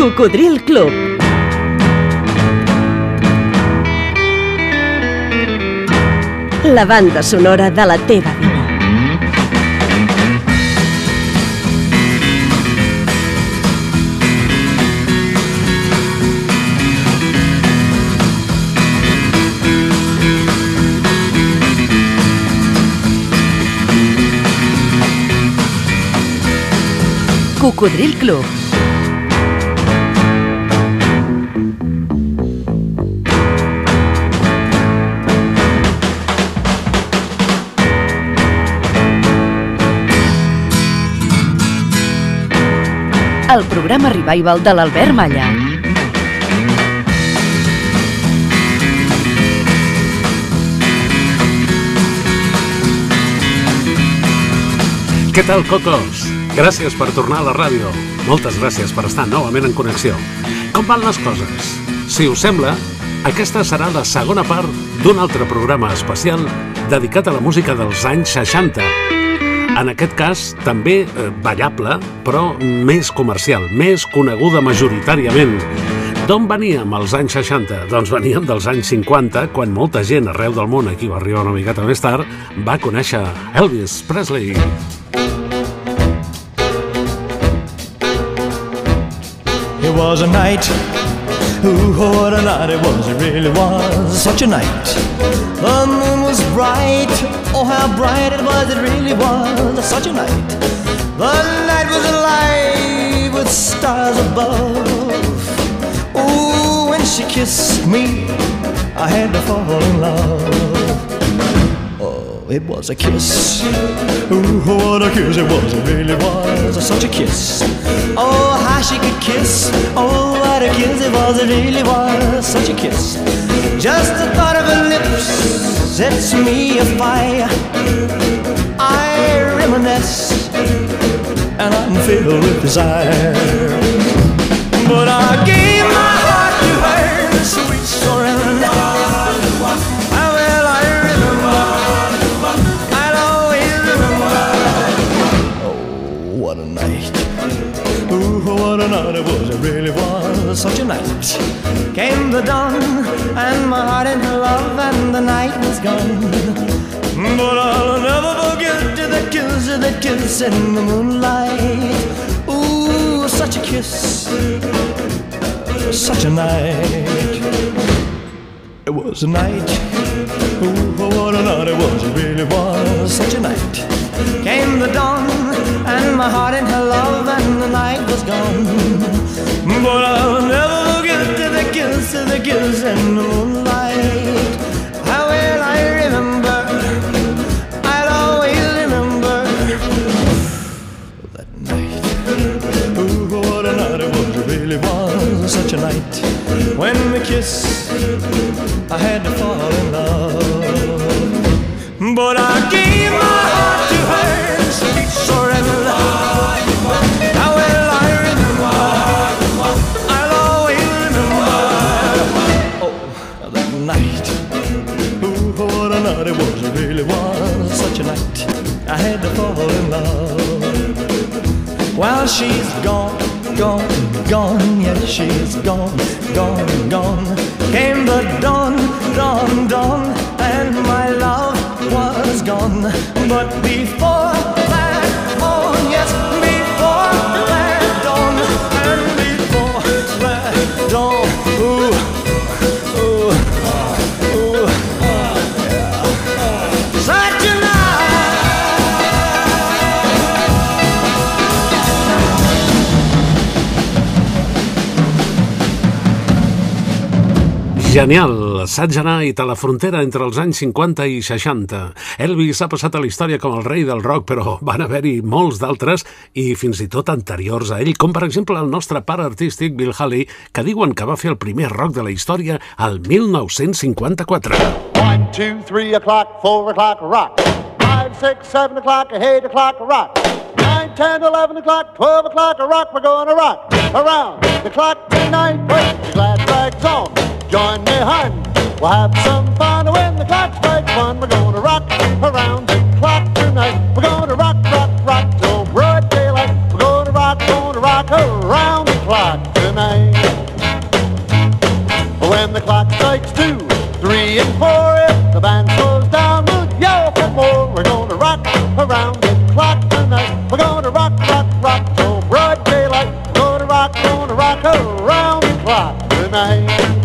Cocodril Club. La banda sonora de la teva vida. Cocodril Club. El programa Revival de l'Albert Malla. Què tal, cocos? Gràcies per tornar a la ràdio. Moltes gràcies per estar novament en connexió. Com van les coses? Si us sembla, aquesta serà la segona part d'un altre programa especial dedicat a la música dels anys 60. En aquest cas, també eh, ballable, però més comercial, més coneguda majoritàriament. D'on veníem als anys 60? Doncs veníem dels anys 50, quan molta gent arreu del món, aquí va arribar una miqueta més tard, va conèixer Elvis Presley. It was a night, ooh, what a night it was, it really was such a night. The moon was bright, oh, how bright it was, it really was such a night. The night was alive with stars above. Ooh, when she kissed me, I had to fall in love. Oh, it was a kiss. Ooh, what a kiss it was, it really was such a kiss. Oh, how she could kiss. Oh, what a kiss it was, it really was such a kiss. Just the thought of her lips sets me afire. I reminisce, and I'm filled with desire. But I gave such a night. Came the dawn, and my heart in her love, and the night was gone. But I'll never forget the kiss, the kiss in the moonlight. Ooh, such a kiss, such a night. It was a night. Ooh, what a night it was. It really was such a night. Came the dawn, my heart and her love, and the night was gone. But I'll never forget the kiss, the kiss in the moonlight. How will I remember? I'll always remember that night. Ooh, what a night it was. Really was such a night. When we kissed, I had to fall in love. But I gave my really was such a night. I had to fall in love. While she's gone, gone, gone, yes, she's gone, gone, gone. Came the dawn, dawn, dawn, and my love was gone. But before Genial! Saig Night a la frontera entre els anys 50 i 60. Elvis ha passat a la història com el rei del rock, però van haver-hi molts d'altres i fins i tot anteriors a ell, com per exemple el nostre pare artístic Bill Haley, que diuen que va fer el primer rock de la història al 1954. One, two, three o'clock, four o'clock, rock. Five, six, seven o'clock, eight o'clock, rock. Nine, ten, eleven o'clock, twelve o'clock, rock. We're to rock around the clock tonight. Put your glad rags on. Join me, hon. We'll have some fun when the clock strikes one. We're gonna rock around the clock tonight. We're gonna rock, rock, rock till broad daylight. We're gonna rock, gonna rock around the clock tonight. When the clock strikes two, three, and four, if the band slows down, we'll yell for more. We're gonna rock around the clock tonight. We're gonna rock, rock, rock till broad daylight. We're gonna rock, gonna rock around the clock tonight.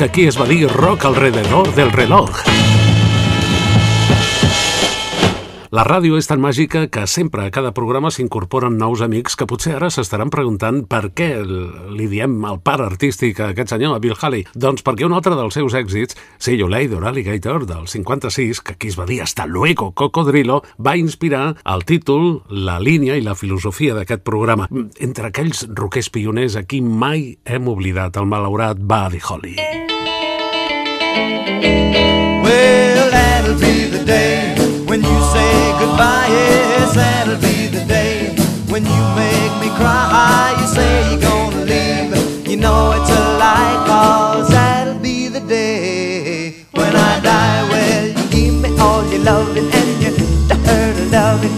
Que aquí es va dir rock alrededor del reloj. La ràdio és tan màgica que sempre a cada programa s'incorporen nous amics que potser ara s'estaran preguntant per què li diem el pare artístic a aquest senyor, a Bill Haley. Doncs perquè un altre dels seus èxits, See You Later, Alligator, del 56, que aquí es va dir Hasta luego, Cocodrilo, va inspirar el títol, la línia i la filosofia d'aquest programa. Entre aquells roquers pioners a qui mai hem oblidat el malaurat Buddy Holly. Well, that'll be the day when you say goodbye. Yes, that'll be the day when you make me cry. You say you're gonna leave. You know it's a lie, cause that'll be the day when I die. Well, you give me all your loving and your dirty loving,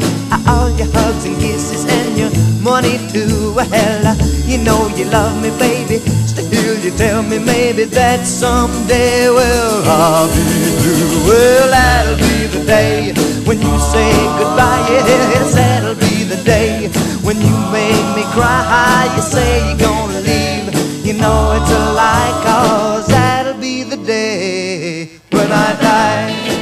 all your hugs and kisses and your money too. Well, you know you love me, baby. Still, you tell me maybe that someday, well, I'll be blue. Well, that'll be the day when you say goodbye. Yes, that'll be the day when you make me cry. You say you're gonna leave. You know it's a lie, cause that'll be the day when I die.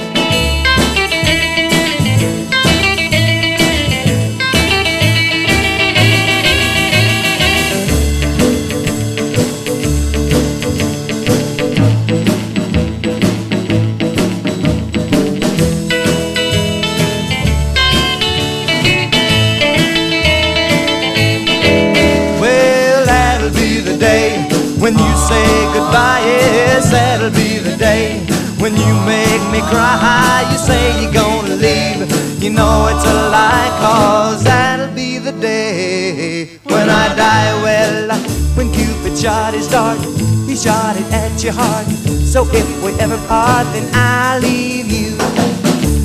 When you make me cry. You say you're gonna leave. You know it's a lie, cause that'll be the day when I die. Well, when Cupid shot his dart, he shot it at your heart. So if we ever part, then I'll leave you.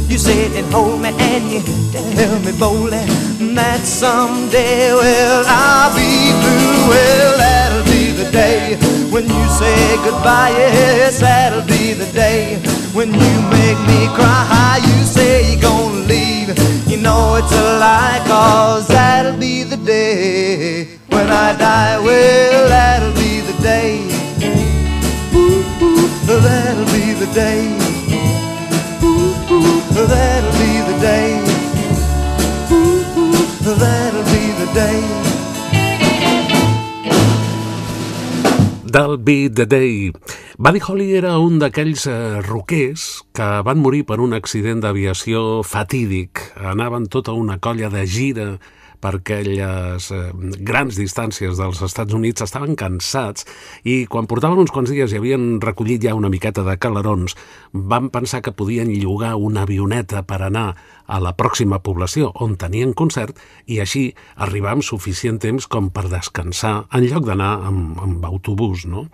You sit and hold me and you tell me boldly that someday, well, I'll be blue. Well, that'll be the day when you say goodbye. Yes, that'll be the day when you make me cry. You say you're gonna leave. You know it's a lie, cause that'll be the day when I die. Well, that'll be the day. Ooh, ooh, that'll be the day. Ooh, ooh, that'll be the day. Ooh, ooh, that'll That'll be the day. Buddy Holly era un d'aquells eh, roquers que van morir per un accident d'aviació fatídic. Anaven tota una colla de gira per aquelles eh, grans distàncies dels Estats Units, estaven cansats i quan portaven uns quants dies i havien recollit ja una miqueta de calarons, van pensar que podien llogar una avioneta per anar a la pròxima població on tenien concert i així arribar amb suficient temps com per descansar en lloc d'anar amb, amb autobús, no?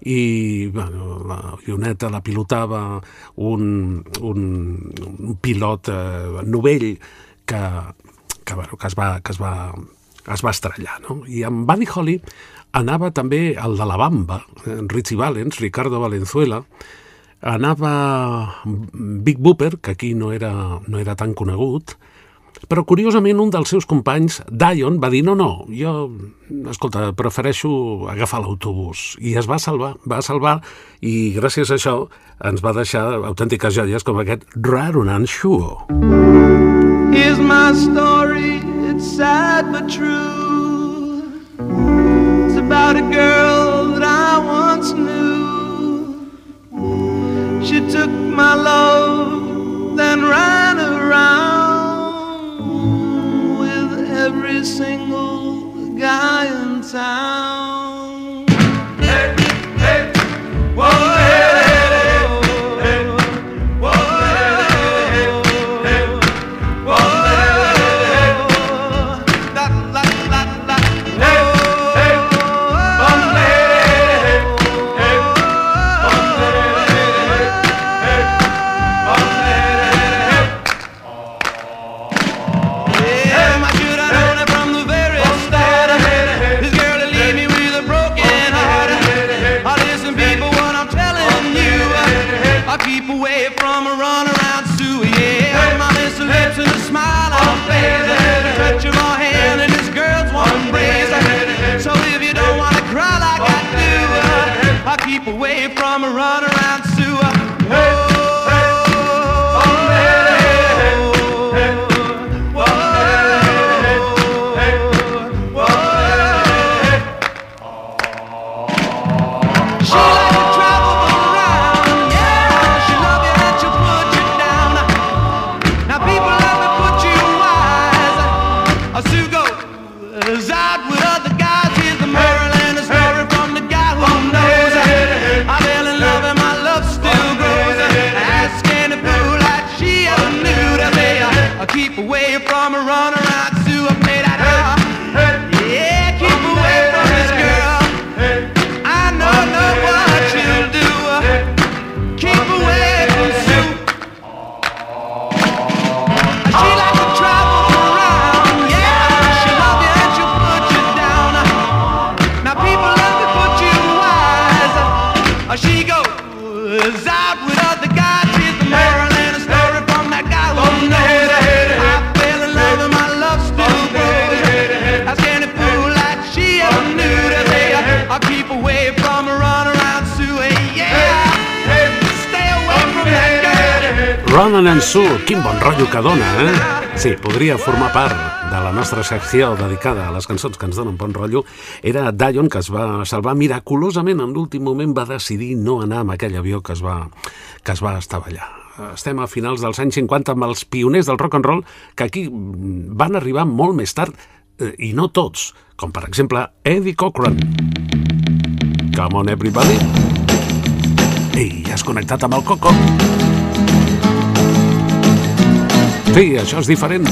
i bueno, la avioneta la pilotava un, un, un pilot eh, novell que, que, bueno, que, es va, que es, va, es va estrellar. No? I amb Buddy Holly anava també el de la Bamba, Richie Valens, Ricardo Valenzuela, anava Big Booper, que aquí no era, no era tan conegut, però curiosament un dels seus companys, Dion, va dir no, no, jo, escolta, prefereixo agafar l'autobús. I es va salvar, va salvar, i gràcies a això ens va deixar autèntiques joies com aquest Rarunan Shuo. Here's my story, it's sad but true. It's about a girl that I once knew. She took my love, then ran around with every single guy in town. Ronan and Sue, quin bon rotllo que dona, eh? Sí, podria formar part de la nostra secció dedicada a les cançons que ens donen bon rotllo. Era Dion, que es va salvar miraculosament en l'últim moment, va decidir no anar amb aquell avió que es va, que es va estavellar. Estem a finals dels anys 50 amb els pioners del rock and roll que aquí van arribar molt més tard eh, i no tots, com per exemple Eddie Cochran. Come on everybody. Ei, has connectat amb el Coco. Sí, això és diferent.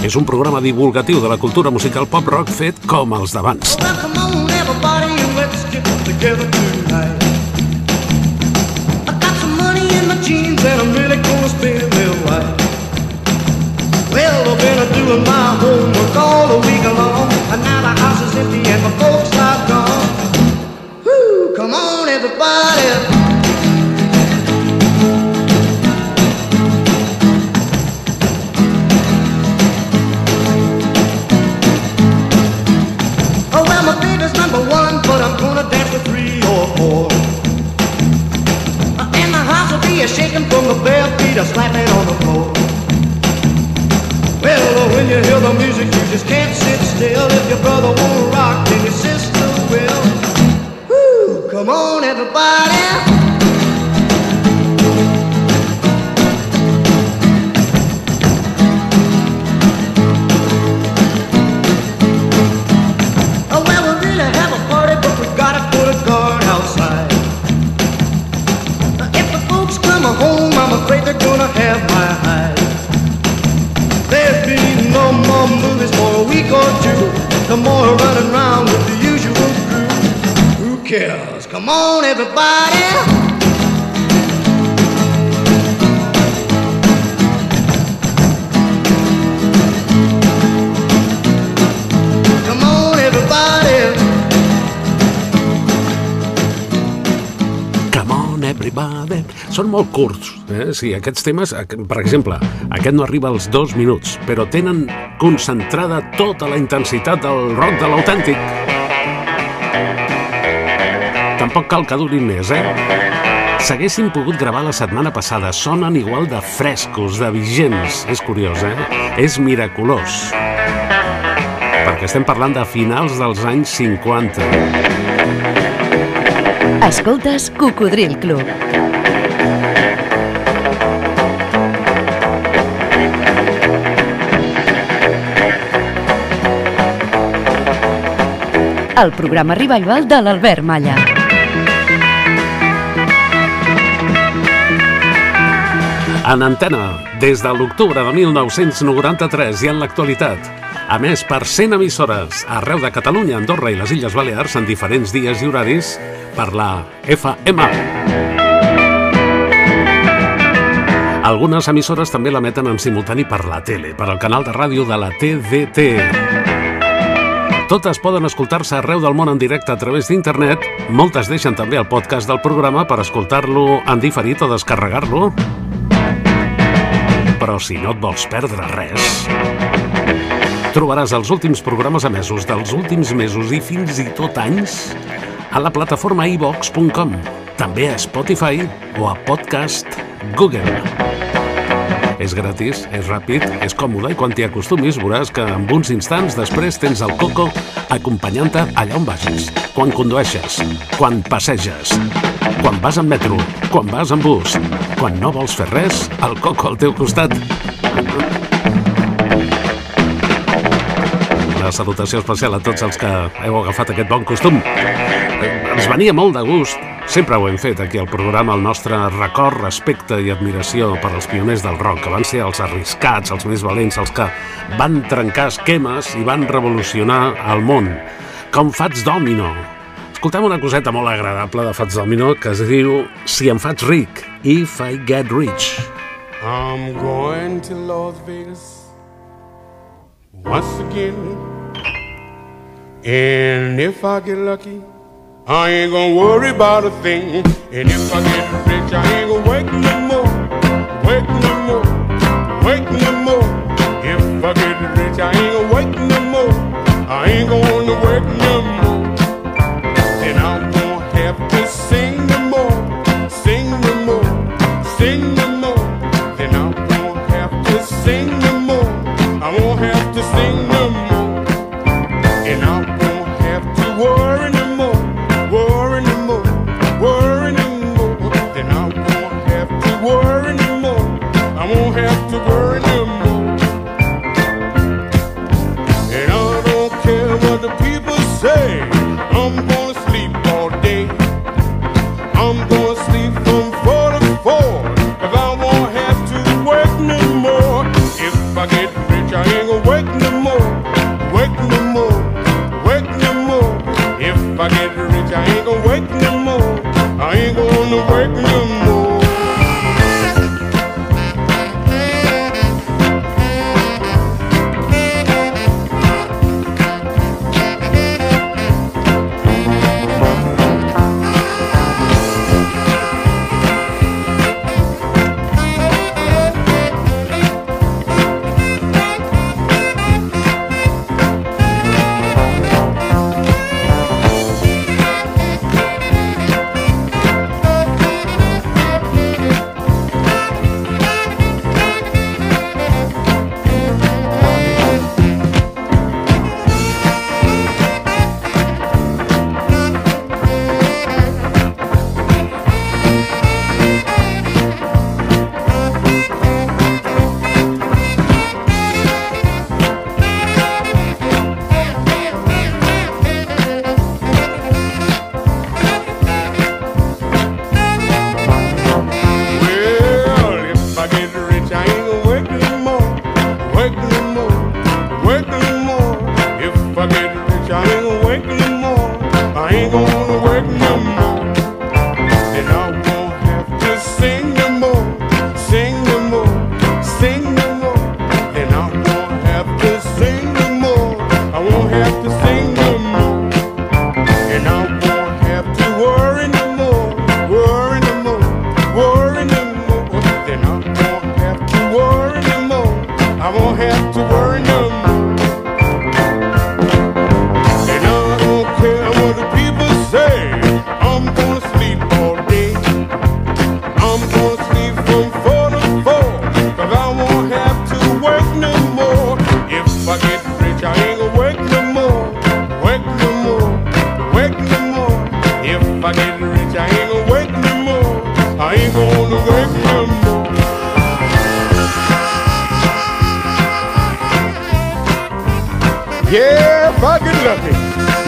És un programa divulgatiu de la cultura musical pop-rock fet com els d'abans. Well, I've been doing my homework all the week and now the house is empty and my folks are gone. Woo, come on, everybody. Uh, And the house will be a shaking from the bare feet a slapping on the floor. Well, when you hear the music, you just can't sit still. If your brother won't rock, then your sister will. Woo, come on, everybody. Afraid they're gonna have my hide. There'll be no more movies for a week or two. No more running around with the usual crew. Who cares? Come on, everybody. Són molt curts, eh? Sí, aquests temes, aqu- per exemple, aquest no arriba als dos minuts, però tenen concentrada tota la intensitat del rock de l'autèntic. Tampoc cal que durin més, eh? S'haguessin pogut gravar la setmana passada. Sonen igual de frescos, de vigents. És curiós, eh? És miraculós. Perquè estem parlant de finals dels anys 50. Escoltes Cocodril Club. El programa revival de l'Albert Malla. En antena, des de l'octubre de 1993 i en l'actualitat. A més, per 100 emissores arreu de Catalunya, Andorra i les Illes Balears en diferents dies i horaris per la FM. Algunes emissores també l'emeten en simultani per la tele, per al canal de ràdio de la TDT. Totes poden escoltar-se arreu del món en directe a través d'internet. Moltes deixen també el podcast del programa per escoltar-lo en diferit o descarregar-lo. Però si no et vols perdre res, trobaràs els últims programes emesos dels últims mesos i fins i tot anys a la plataforma iVox.com, també a Spotify o a Podcast Google. És gratis, és ràpid, és còmode i quan t'hi acostumis veuràs que en uns instants després tens el Coco acompanyant-te allà on vagis. Quan condueixes, quan passeges, quan vas en metro, quan vas en bus, quan no vols fer res, el Coco al teu costat. la salutació especial a tots els que heu agafat aquest bon costum. Eh, Ens venia molt de gust, sempre ho hem fet aquí al programa, el nostre record, respecte i admiració per als pioners del rock, que van ser els arriscats, els més valents, els que van trencar esquemes i van revolucionar el món, com Fats Domino. Escoltem una coseta molt agradable de Fats Domino que es diu Si em faig ric, If I Get Rich. I'm going to Las Vegas once again. And if I get lucky, I ain't gonna worry about a thing. And if I get rich, I ain't gonna wait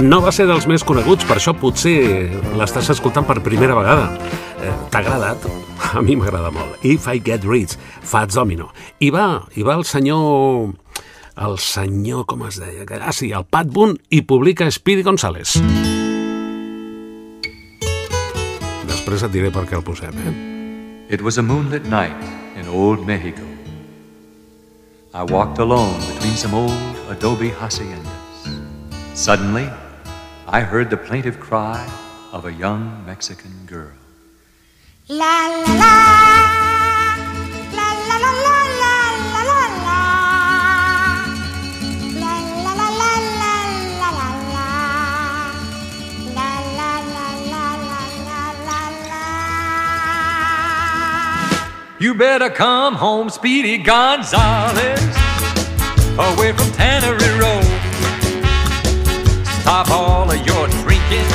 No va ser dels més coneguts, per això potser l'estàs escoltant per primera vegada. Eh, T'ha agradat? A mi m'agrada molt. If I Get Rich, Fats Domino. I va, i va el senyor... El senyor, com es deia? Ah, sí, el Pat Boone, i publica Speedy González. Després et diré per què el posem, eh? It was a moonlit night in old Mexico. I walked alone between some old adobe haciendas. Suddenly, I heard the plaintive cry of a young Mexican girl. La la la. You better come home, Speedy Gonzales, away from Tannery Road. Stop all of your drinking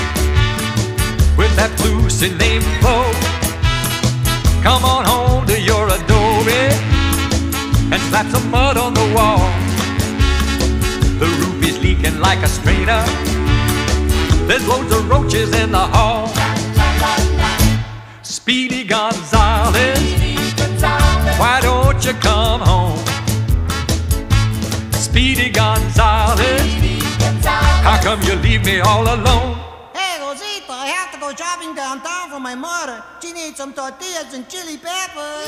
with that hallucinating flow. Come on home to your adobe and slap some mud on the wall. The roof is leaking like a strainer. There's loads of roaches in the hall. Speedy Gonzales, why don't you come home? Speedy Gonzales, how come you leave me all alone? To go shopping downtown for my mother. She needs some tortillas and chili peppers.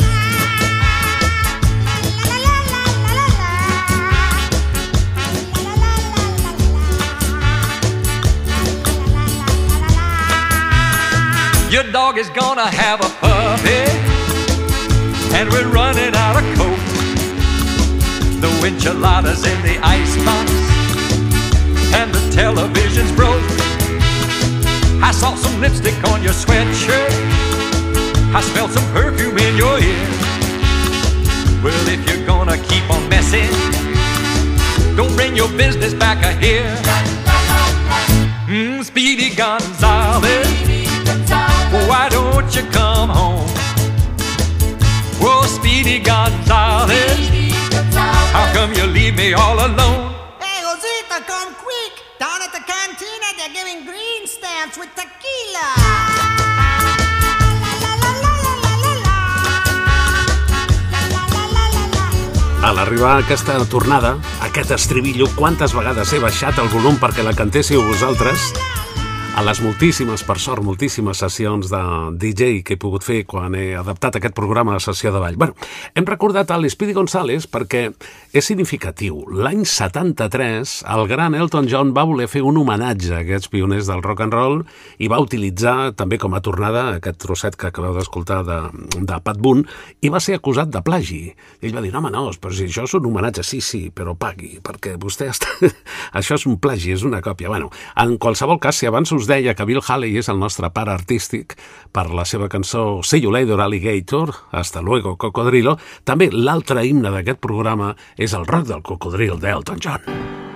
Your dog is gonna have a puppy, and we're running out of coke. The enchiladas in the icebox, and the television's broke. I saw some lipstick on your sweatshirt. I smelled some perfume in your ear. Well, if you're gonna keep on messing, don't bring your business back here. Mm, Speedy Gonzales, why don't you come home? Whoa, Speedy Gonzales, how come you leave me all alone? With tequila. A l'arribar aquesta tornada, aquest estribillo, quantes vegades he baixat el volum perquè la cantéssiu vosaltres? A les moltíssimes, per sort, moltíssimes sessions de DJ que he pogut fer quan he adaptat aquest programa a sessió de ball. Bueno, hem recordat a l'Espidi González perquè és significatiu. L'any 73, el gran Elton John va voler fer un homenatge a aquests pioners del rock and roll i va utilitzar també com a tornada aquest trosset que acabeu d'escoltar de, de Pat Boone i va ser acusat de plagi. I ell va dir, home, no, però si això és un homenatge, sí, sí, però pagui, perquè vostè està... això és un plagi, és una còpia. Bueno, en qualsevol cas, si abans us deia que Bill Haley és el nostre pare artístic per la seva cançó See You Later Alligator, Hasta Luego Cocodrilo, també l'altre himne d'aquest programa és el rock del cocodril d'Elton John.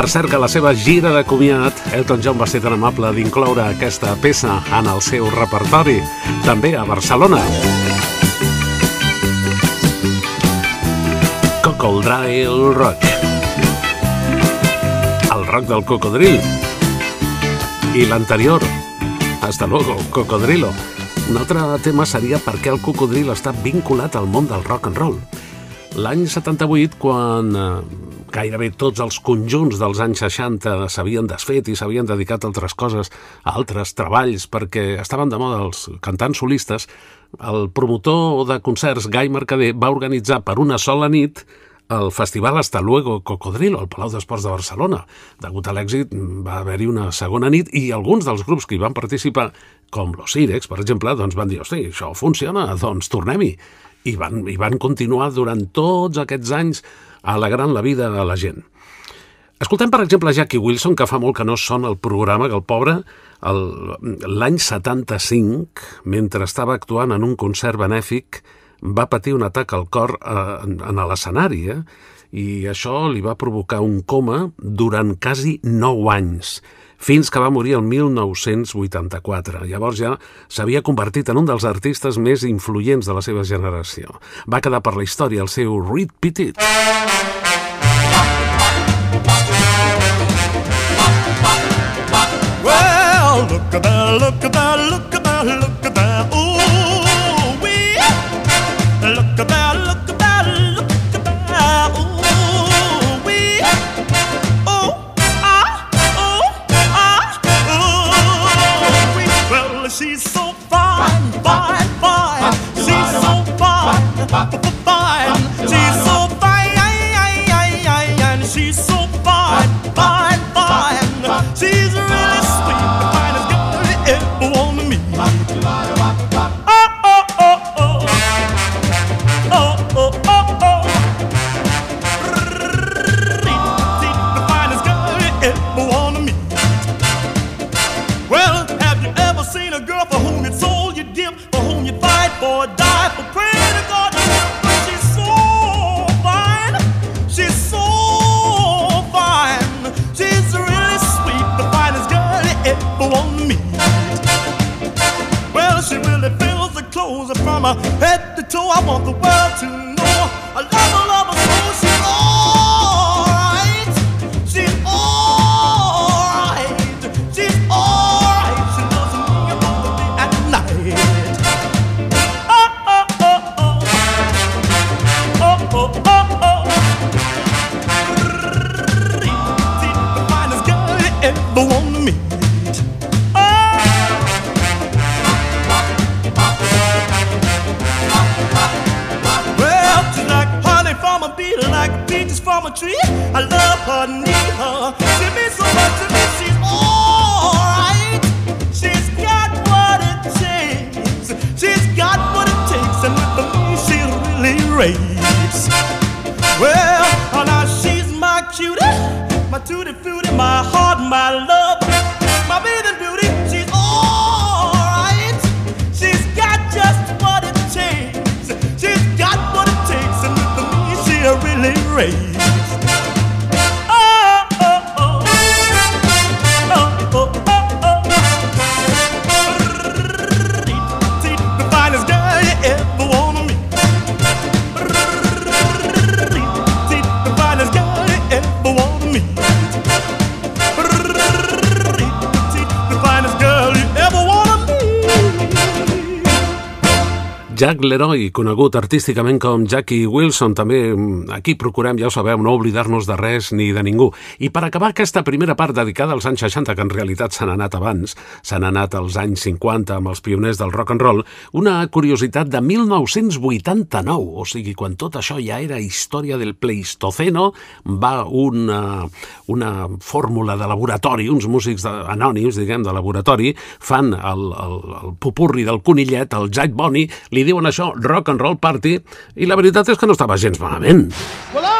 Per cert que la seva gira de comiat, Elton John va ser tan amable d'incloure aquesta peça en el seu repertori, també a Barcelona. Cocodril Rock. El rock del cocodril. I l'anterior, hasta luego, cocodrilo. Un altre tema seria per què el cocodril està vinculat al món del rock and roll. L'any 78, quan eh, gairebé tots els conjunts dels anys 60 s'havien desfet i s'havien dedicat a altres coses, a altres treballs, perquè estaven de moda els cantants solistes, el promotor de concerts, Gai Mercader, va organitzar per una sola nit el festival Hasta Luego Cocodrilo, al Palau d'Esports de Barcelona. Degut a l'èxit, va haver-hi una segona nit i alguns dels grups que hi van participar, com los Irex, per exemple, doncs van dir, hosti, això funciona, doncs tornem-hi. I van, I van continuar durant tots aquests anys alegrant la vida a la gent. Escoltem, per exemple, Jackie Wilson, que fa molt que no sona el programa, que el pobre, l'any 75, mentre estava actuant en un concert benèfic, va patir un atac al cor eh, en, en l'escenari, eh? i això li va provocar un coma durant quasi 9 anys, fins que va morir el 1984. Llavors ja s'havia convertit en un dels artistes més influents de la seva generació. Va quedar per la història el seu Reed Petit. Well, look at that, look at Jack Leroy, conegut artísticament com Jackie Wilson, també mm, aquí procurem, ja ho sabeu, no oblidar-nos de res ni de ningú. I per acabar aquesta primera part dedicada als anys 60, que en realitat s'han anat abans, s'han anat als anys 50 amb els pioners del rock and roll, una curiositat de 1989, o sigui, quan tot això ja era història del Pleistoceno, va una, una fórmula de laboratori, uns músics de, anònims, diguem, de laboratori, fan el, el, el pupurri del conillet, el Jack Bonnie, li diuen això rock and roll party, i la veritat és que no estava gens malament. Well,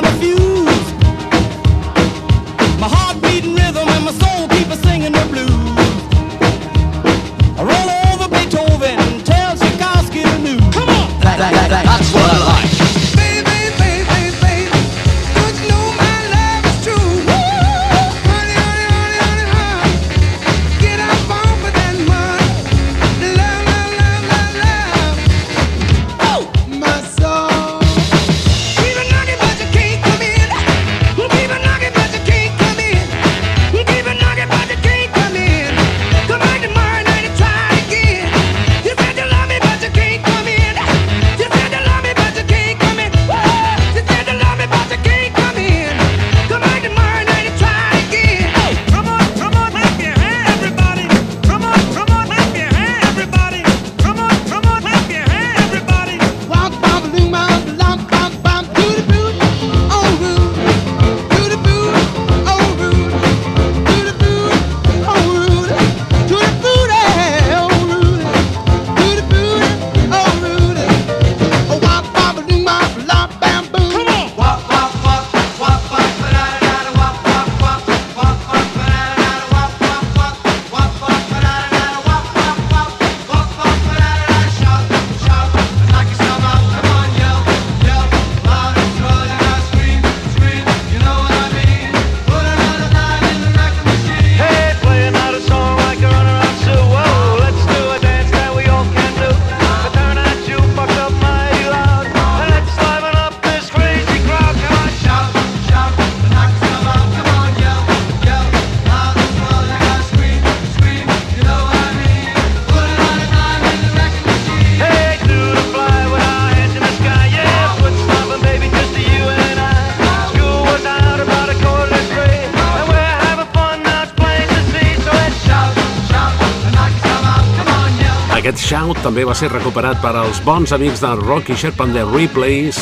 shout també va ser recuperat per als bons amics de Rocky Sherp and the Replays,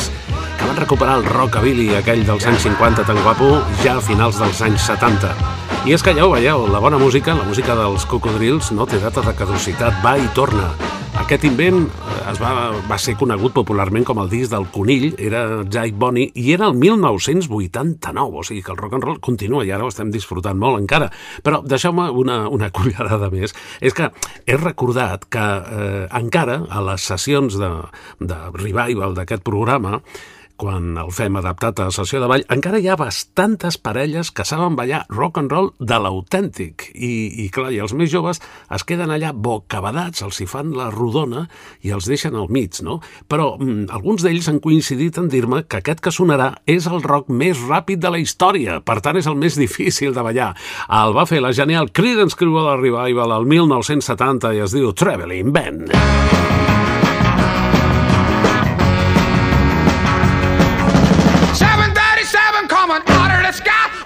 que van recuperar el rockabilly aquell dels anys 50 tan guapo ja a finals dels anys 70. I és que ja ho veieu, la bona música, la música dels cocodrils, no té data de caducitat, va i torna. Aquest invent es va, va ser conegut popularment com el disc del conill, era Jake Bonny, i era el 1989, o sigui que el rock and roll continua i ara ho estem disfrutant molt encara. Però deixeu-me una, una cullerada més. És que he recordat que eh, encara a les sessions de, de revival d'aquest programa quan el fem adaptat a sessió de ball, encara hi ha bastantes parelles que saben ballar rock and roll de l'autèntic. I, I clar, i els més joves es queden allà bocabadats, els hi fan la rodona i els deixen al mig, no? Però mm, alguns d'ells han coincidit en dir-me que aquest que sonarà és el rock més ràpid de la història, per tant és el més difícil de ballar. El va fer la genial Creedence Clearwater Revival al 1970 i es diu Traveling Band. 737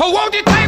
Oh, won't you take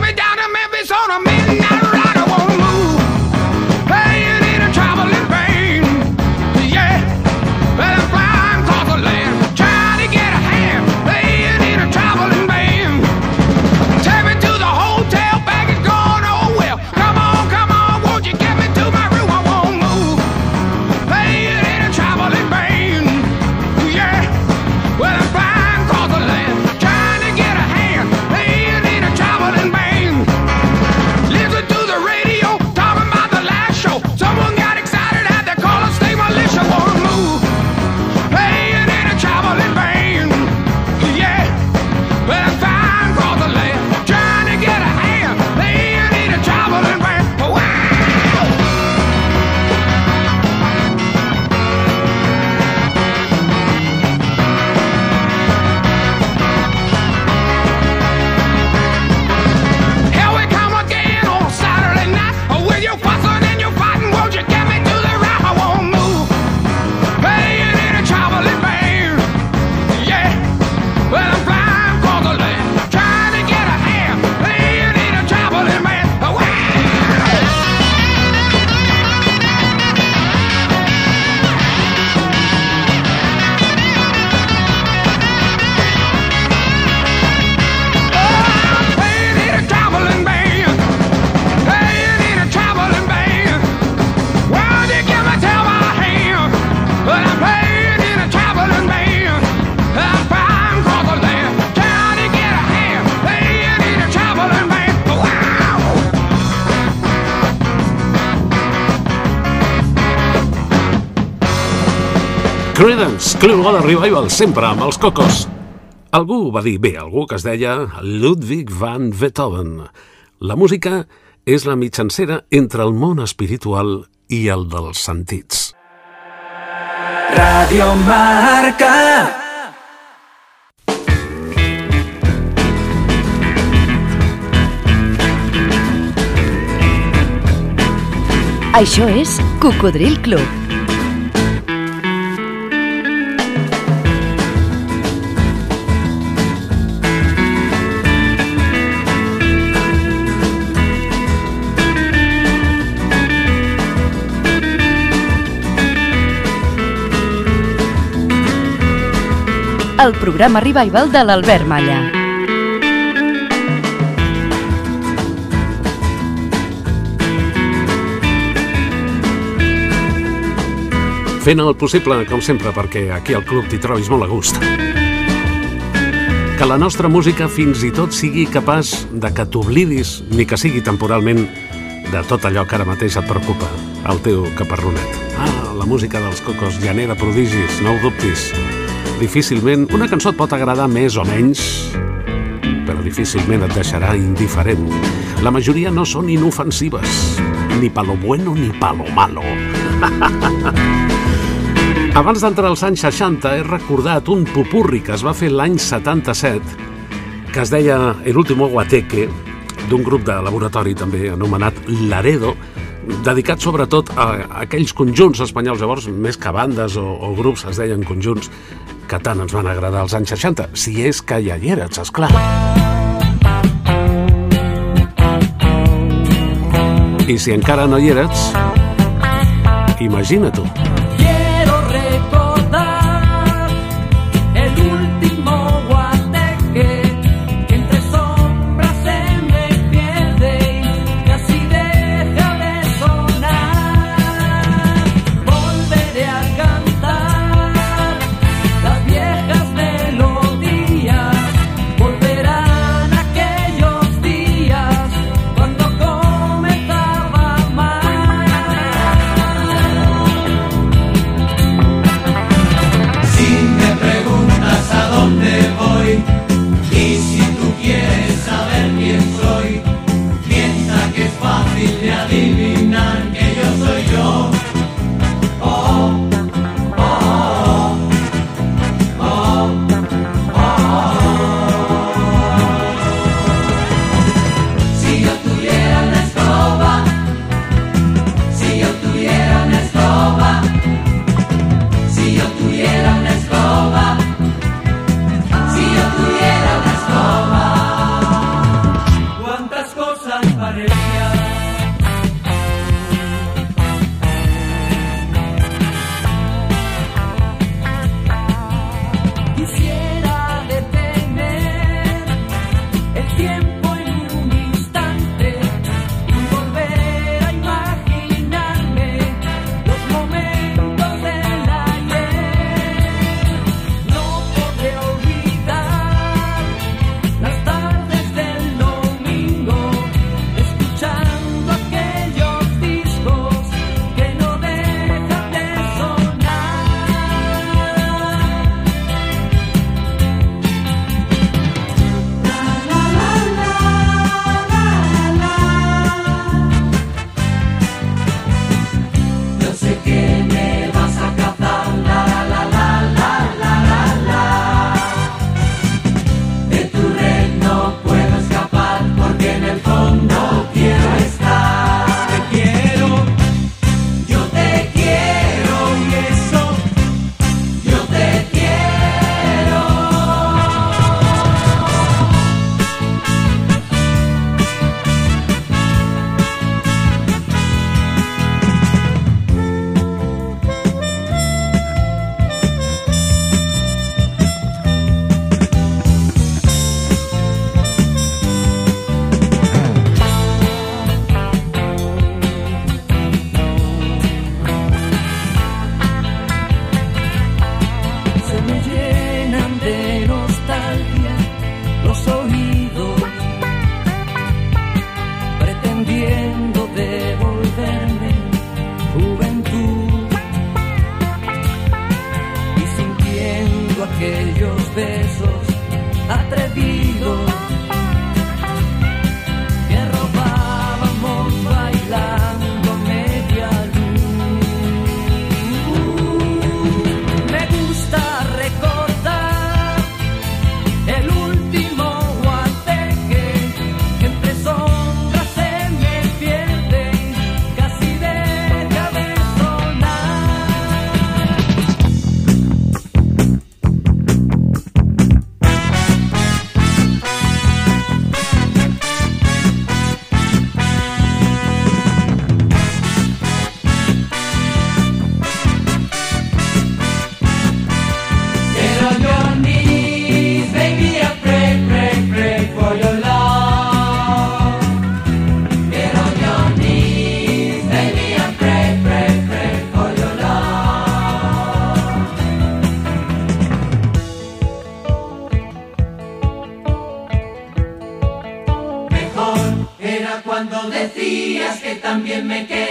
Creedence Clearwater Revival, sempre amb els cocos. Algú va dir bé, algú que es deia Ludwig van Beethoven. La música és la mitjancera entre el món espiritual i el dels sentits. Radio Marca. Això és Cocodril Club. El programa Revival de l'Albert Malla. Fent el possible, com sempre, perquè aquí al club t'hi trobis molt a gust. Que la nostra música fins i tot sigui capaç de que t'oblidis, ni que sigui temporalment, de tot allò que ara mateix et preocupa, el teu caparronet. Ah, la música dels cocos genera prodigis, no ho dubtis. Difícilment, una cançó et pot agradar més o menys, però difícilment et deixarà indiferent. La majoria no són inofensives, ni palo bueno ni palo malo. Abans d'entrar als anys 60 he recordat un pupurri que es va fer l'any 77 que es deia El último guateque d'un grup de laboratori també anomenat Laredo dedicat sobretot a aquells conjunts espanyols llavors més que bandes o, o grups es deien conjunts que tant ens van agradar als anys 60 si és que ja hi eres, esclar i si encara no hi eres Imagina-t'ho. make it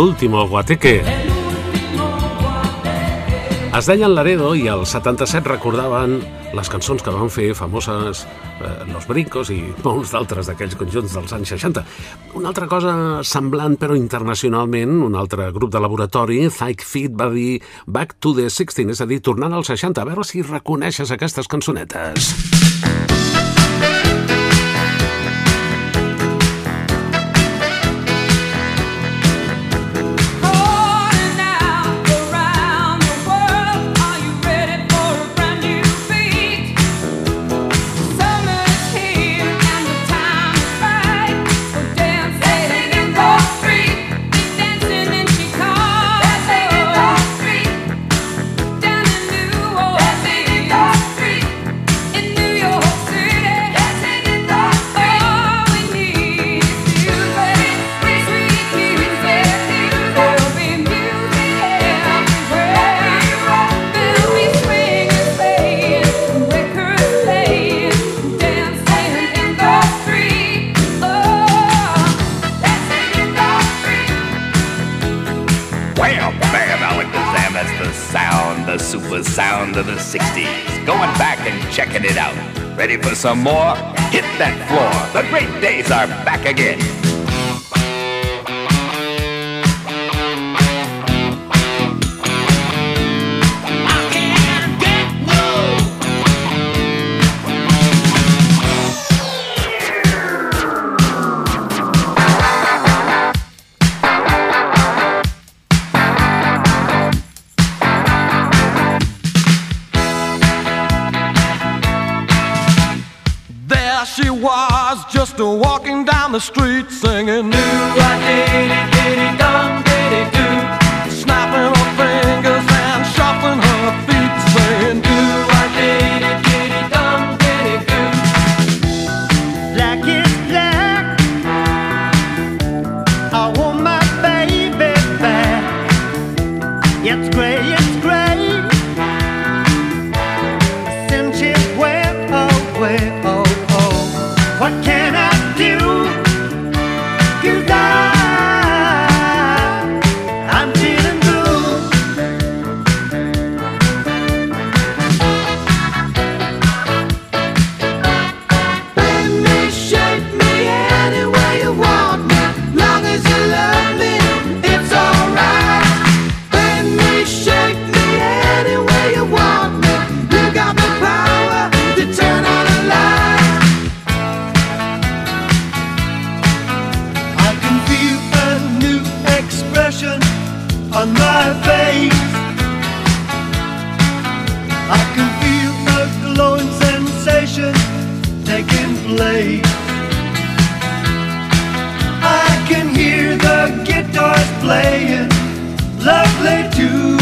último guateque. Es deien Laredo i al 77 recordaven les cançons que van fer famoses eh, Los Brincos i molts d'altres d'aquells conjunts dels anys 60. Una altra cosa semblant però internacionalment, un altre grup de laboratori, Thyke Feet, va dir Back to the 16, és a dir, tornant als 60, a veure si reconeixes aquestes cançonetes. The 60s. Going back and checking it out. Ready for some more? Hit that floor. The great days are back again. My face. I can feel a glowing sensation taking place. I can hear the guitars playing lovely too.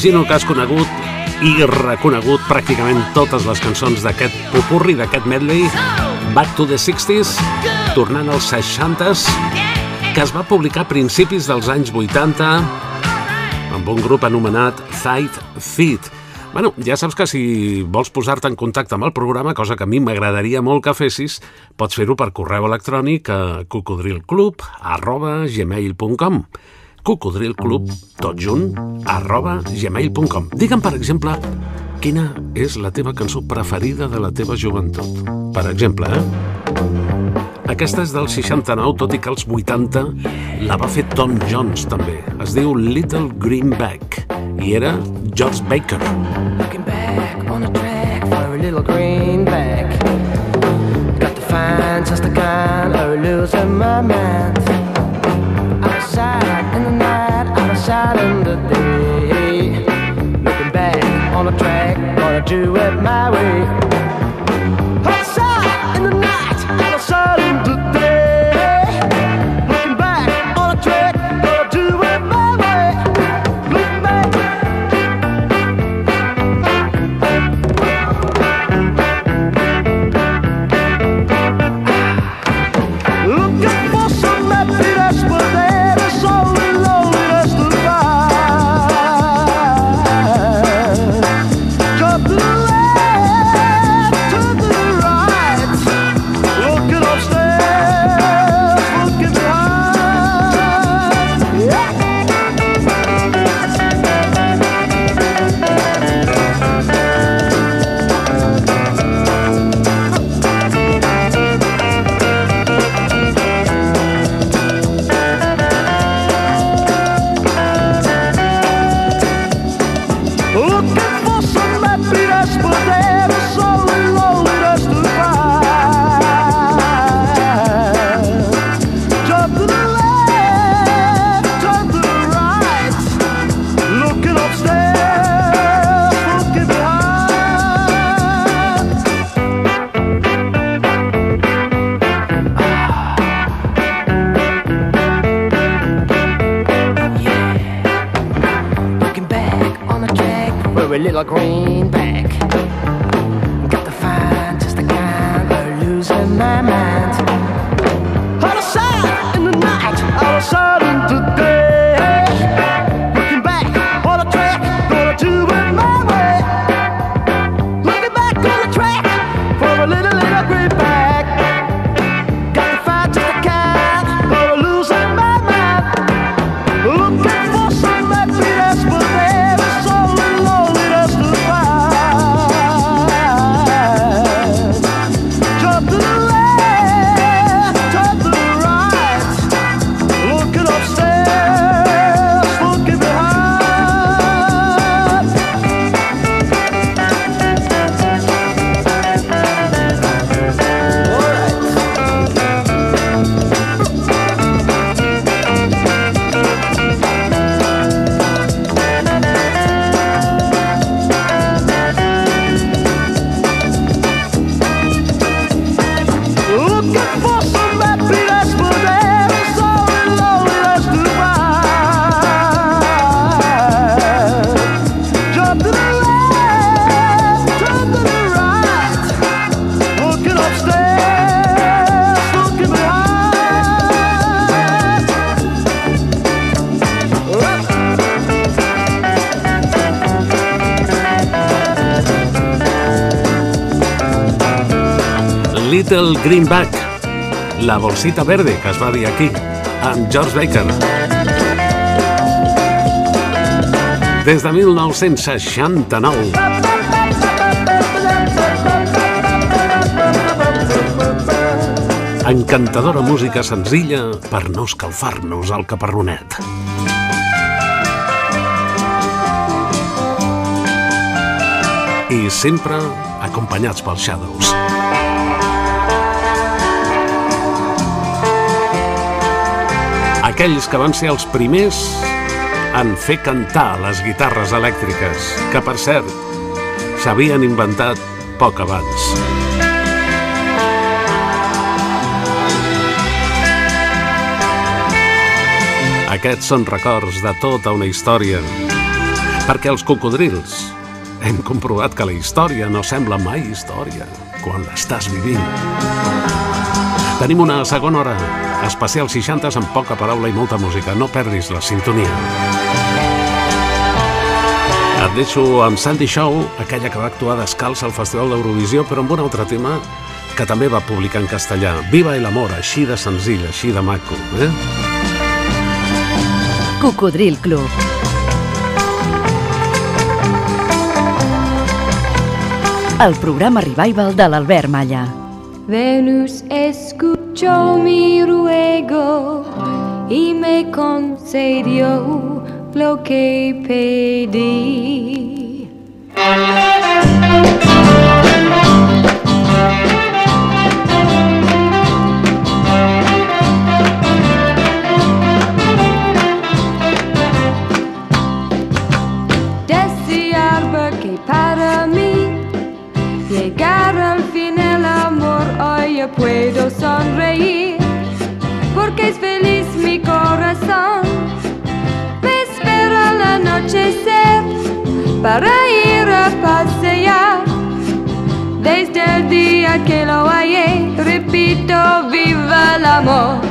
M'imagino que has conegut i reconegut pràcticament totes les cançons d'aquest popurri, d'aquest medley, Back to the 60s, tornant als 60s, que es va publicar a principis dels anys 80 amb un grup anomenat Thight Feet. Bueno, ja saps que si vols posar-te en contacte amb el programa, cosa que a mi m'agradaria molt que fessis, pots fer-ho per correu electrònic a cocodrilclub arroba gmail.com cocodrilclub, tot junt, arroba gmail.com. Digue'm, per exemple, quina és la teva cançó preferida de la teva joventut. Per exemple, eh? Aquesta és del 69, tot i que als 80 la va fer Tom Jones, també. Es diu Little Greenback i era George Baker. Looking back on a track for a little greenback. Got to find just the kind of losing my mind. silent the day. Looking back on the track, gonna do it my way. For a Greenback, la bolsita verde que es va dir aquí, amb George Baker. Des de 1969. Encantadora música senzilla per no escalfar-nos al caparronet. I sempre acompanyats pels Shadows. Aquells que van ser els primers en fer cantar les guitarres elèctriques, que per cert s'havien inventat poc abans. Aquests són records de tota una història, perquè els cocodrils hem comprovat que la història no sembla mai història quan l'estàs vivint. Tenim una segona hora, especial 60 amb poca paraula i molta música. No perdis la sintonia. Et deixo amb Sandy Shaw, aquella que va actuar descalç al Festival d'Eurovisió, però amb un altre tema que també va publicar en castellà. Viva el amor, així de senzill, així de maco. Eh? Cocodril Club. El programa Revival de l'Albert Malla. Venus escuchó mi ruego y me concedió lo que pedí. Para ir a pasear. Desde el día que lo hallé, repito, viva el amor.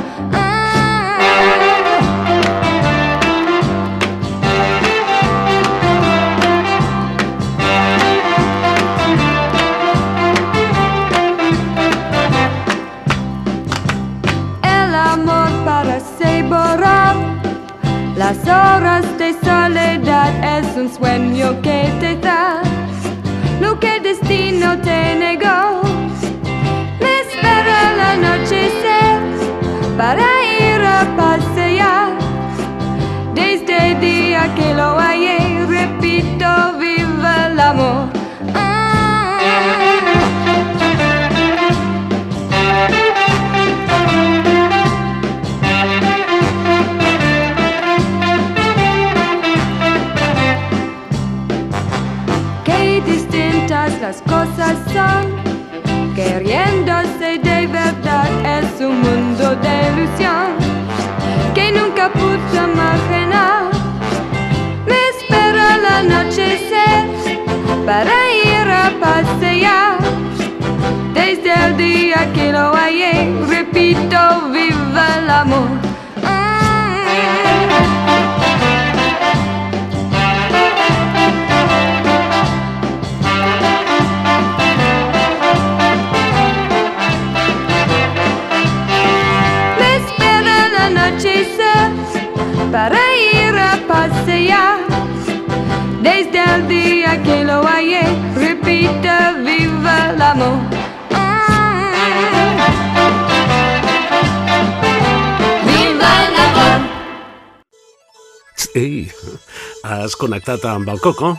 Connectat amb el Coco?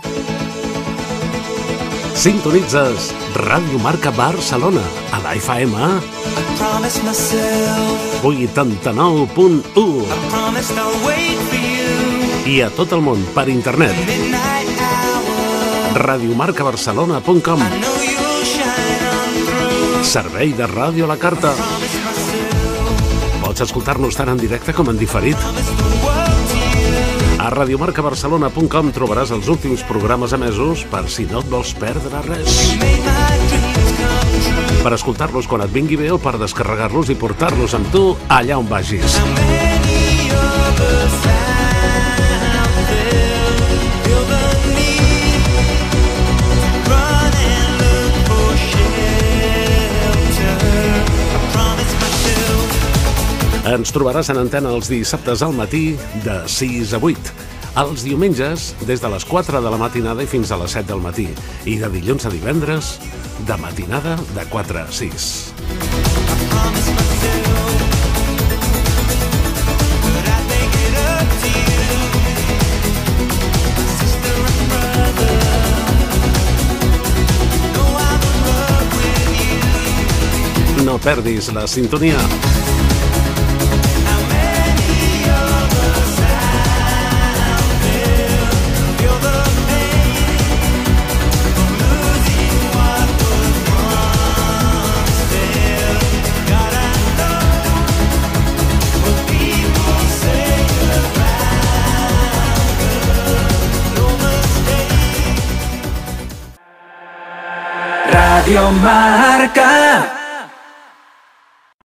Sintonitzes Ràdio Marca Barcelona a la FM Promise myself, 89.1 promise I'll wait for you. i a tot el món per internet. Radiomarcabarcelona.com. Servei de ràdio a la carta. Pots escoltar-nos tant en directe com en diferit. Radiomarcabarcelona.com trobaràs els últims programes emesos per si no et vols perdre res. Per escoltar-los quan et vingui bé o per descarregar-los i portar-los amb tu allà on vagis. Ens trobaràs en antena els dissabtes al matí de 6 a 8. Els diumenges, des de les 4 de la matinada i fins a les 7 del matí. I de dilluns a divendres, de matinada de 4 a 6. No perdis la sintonia. Radio Marca.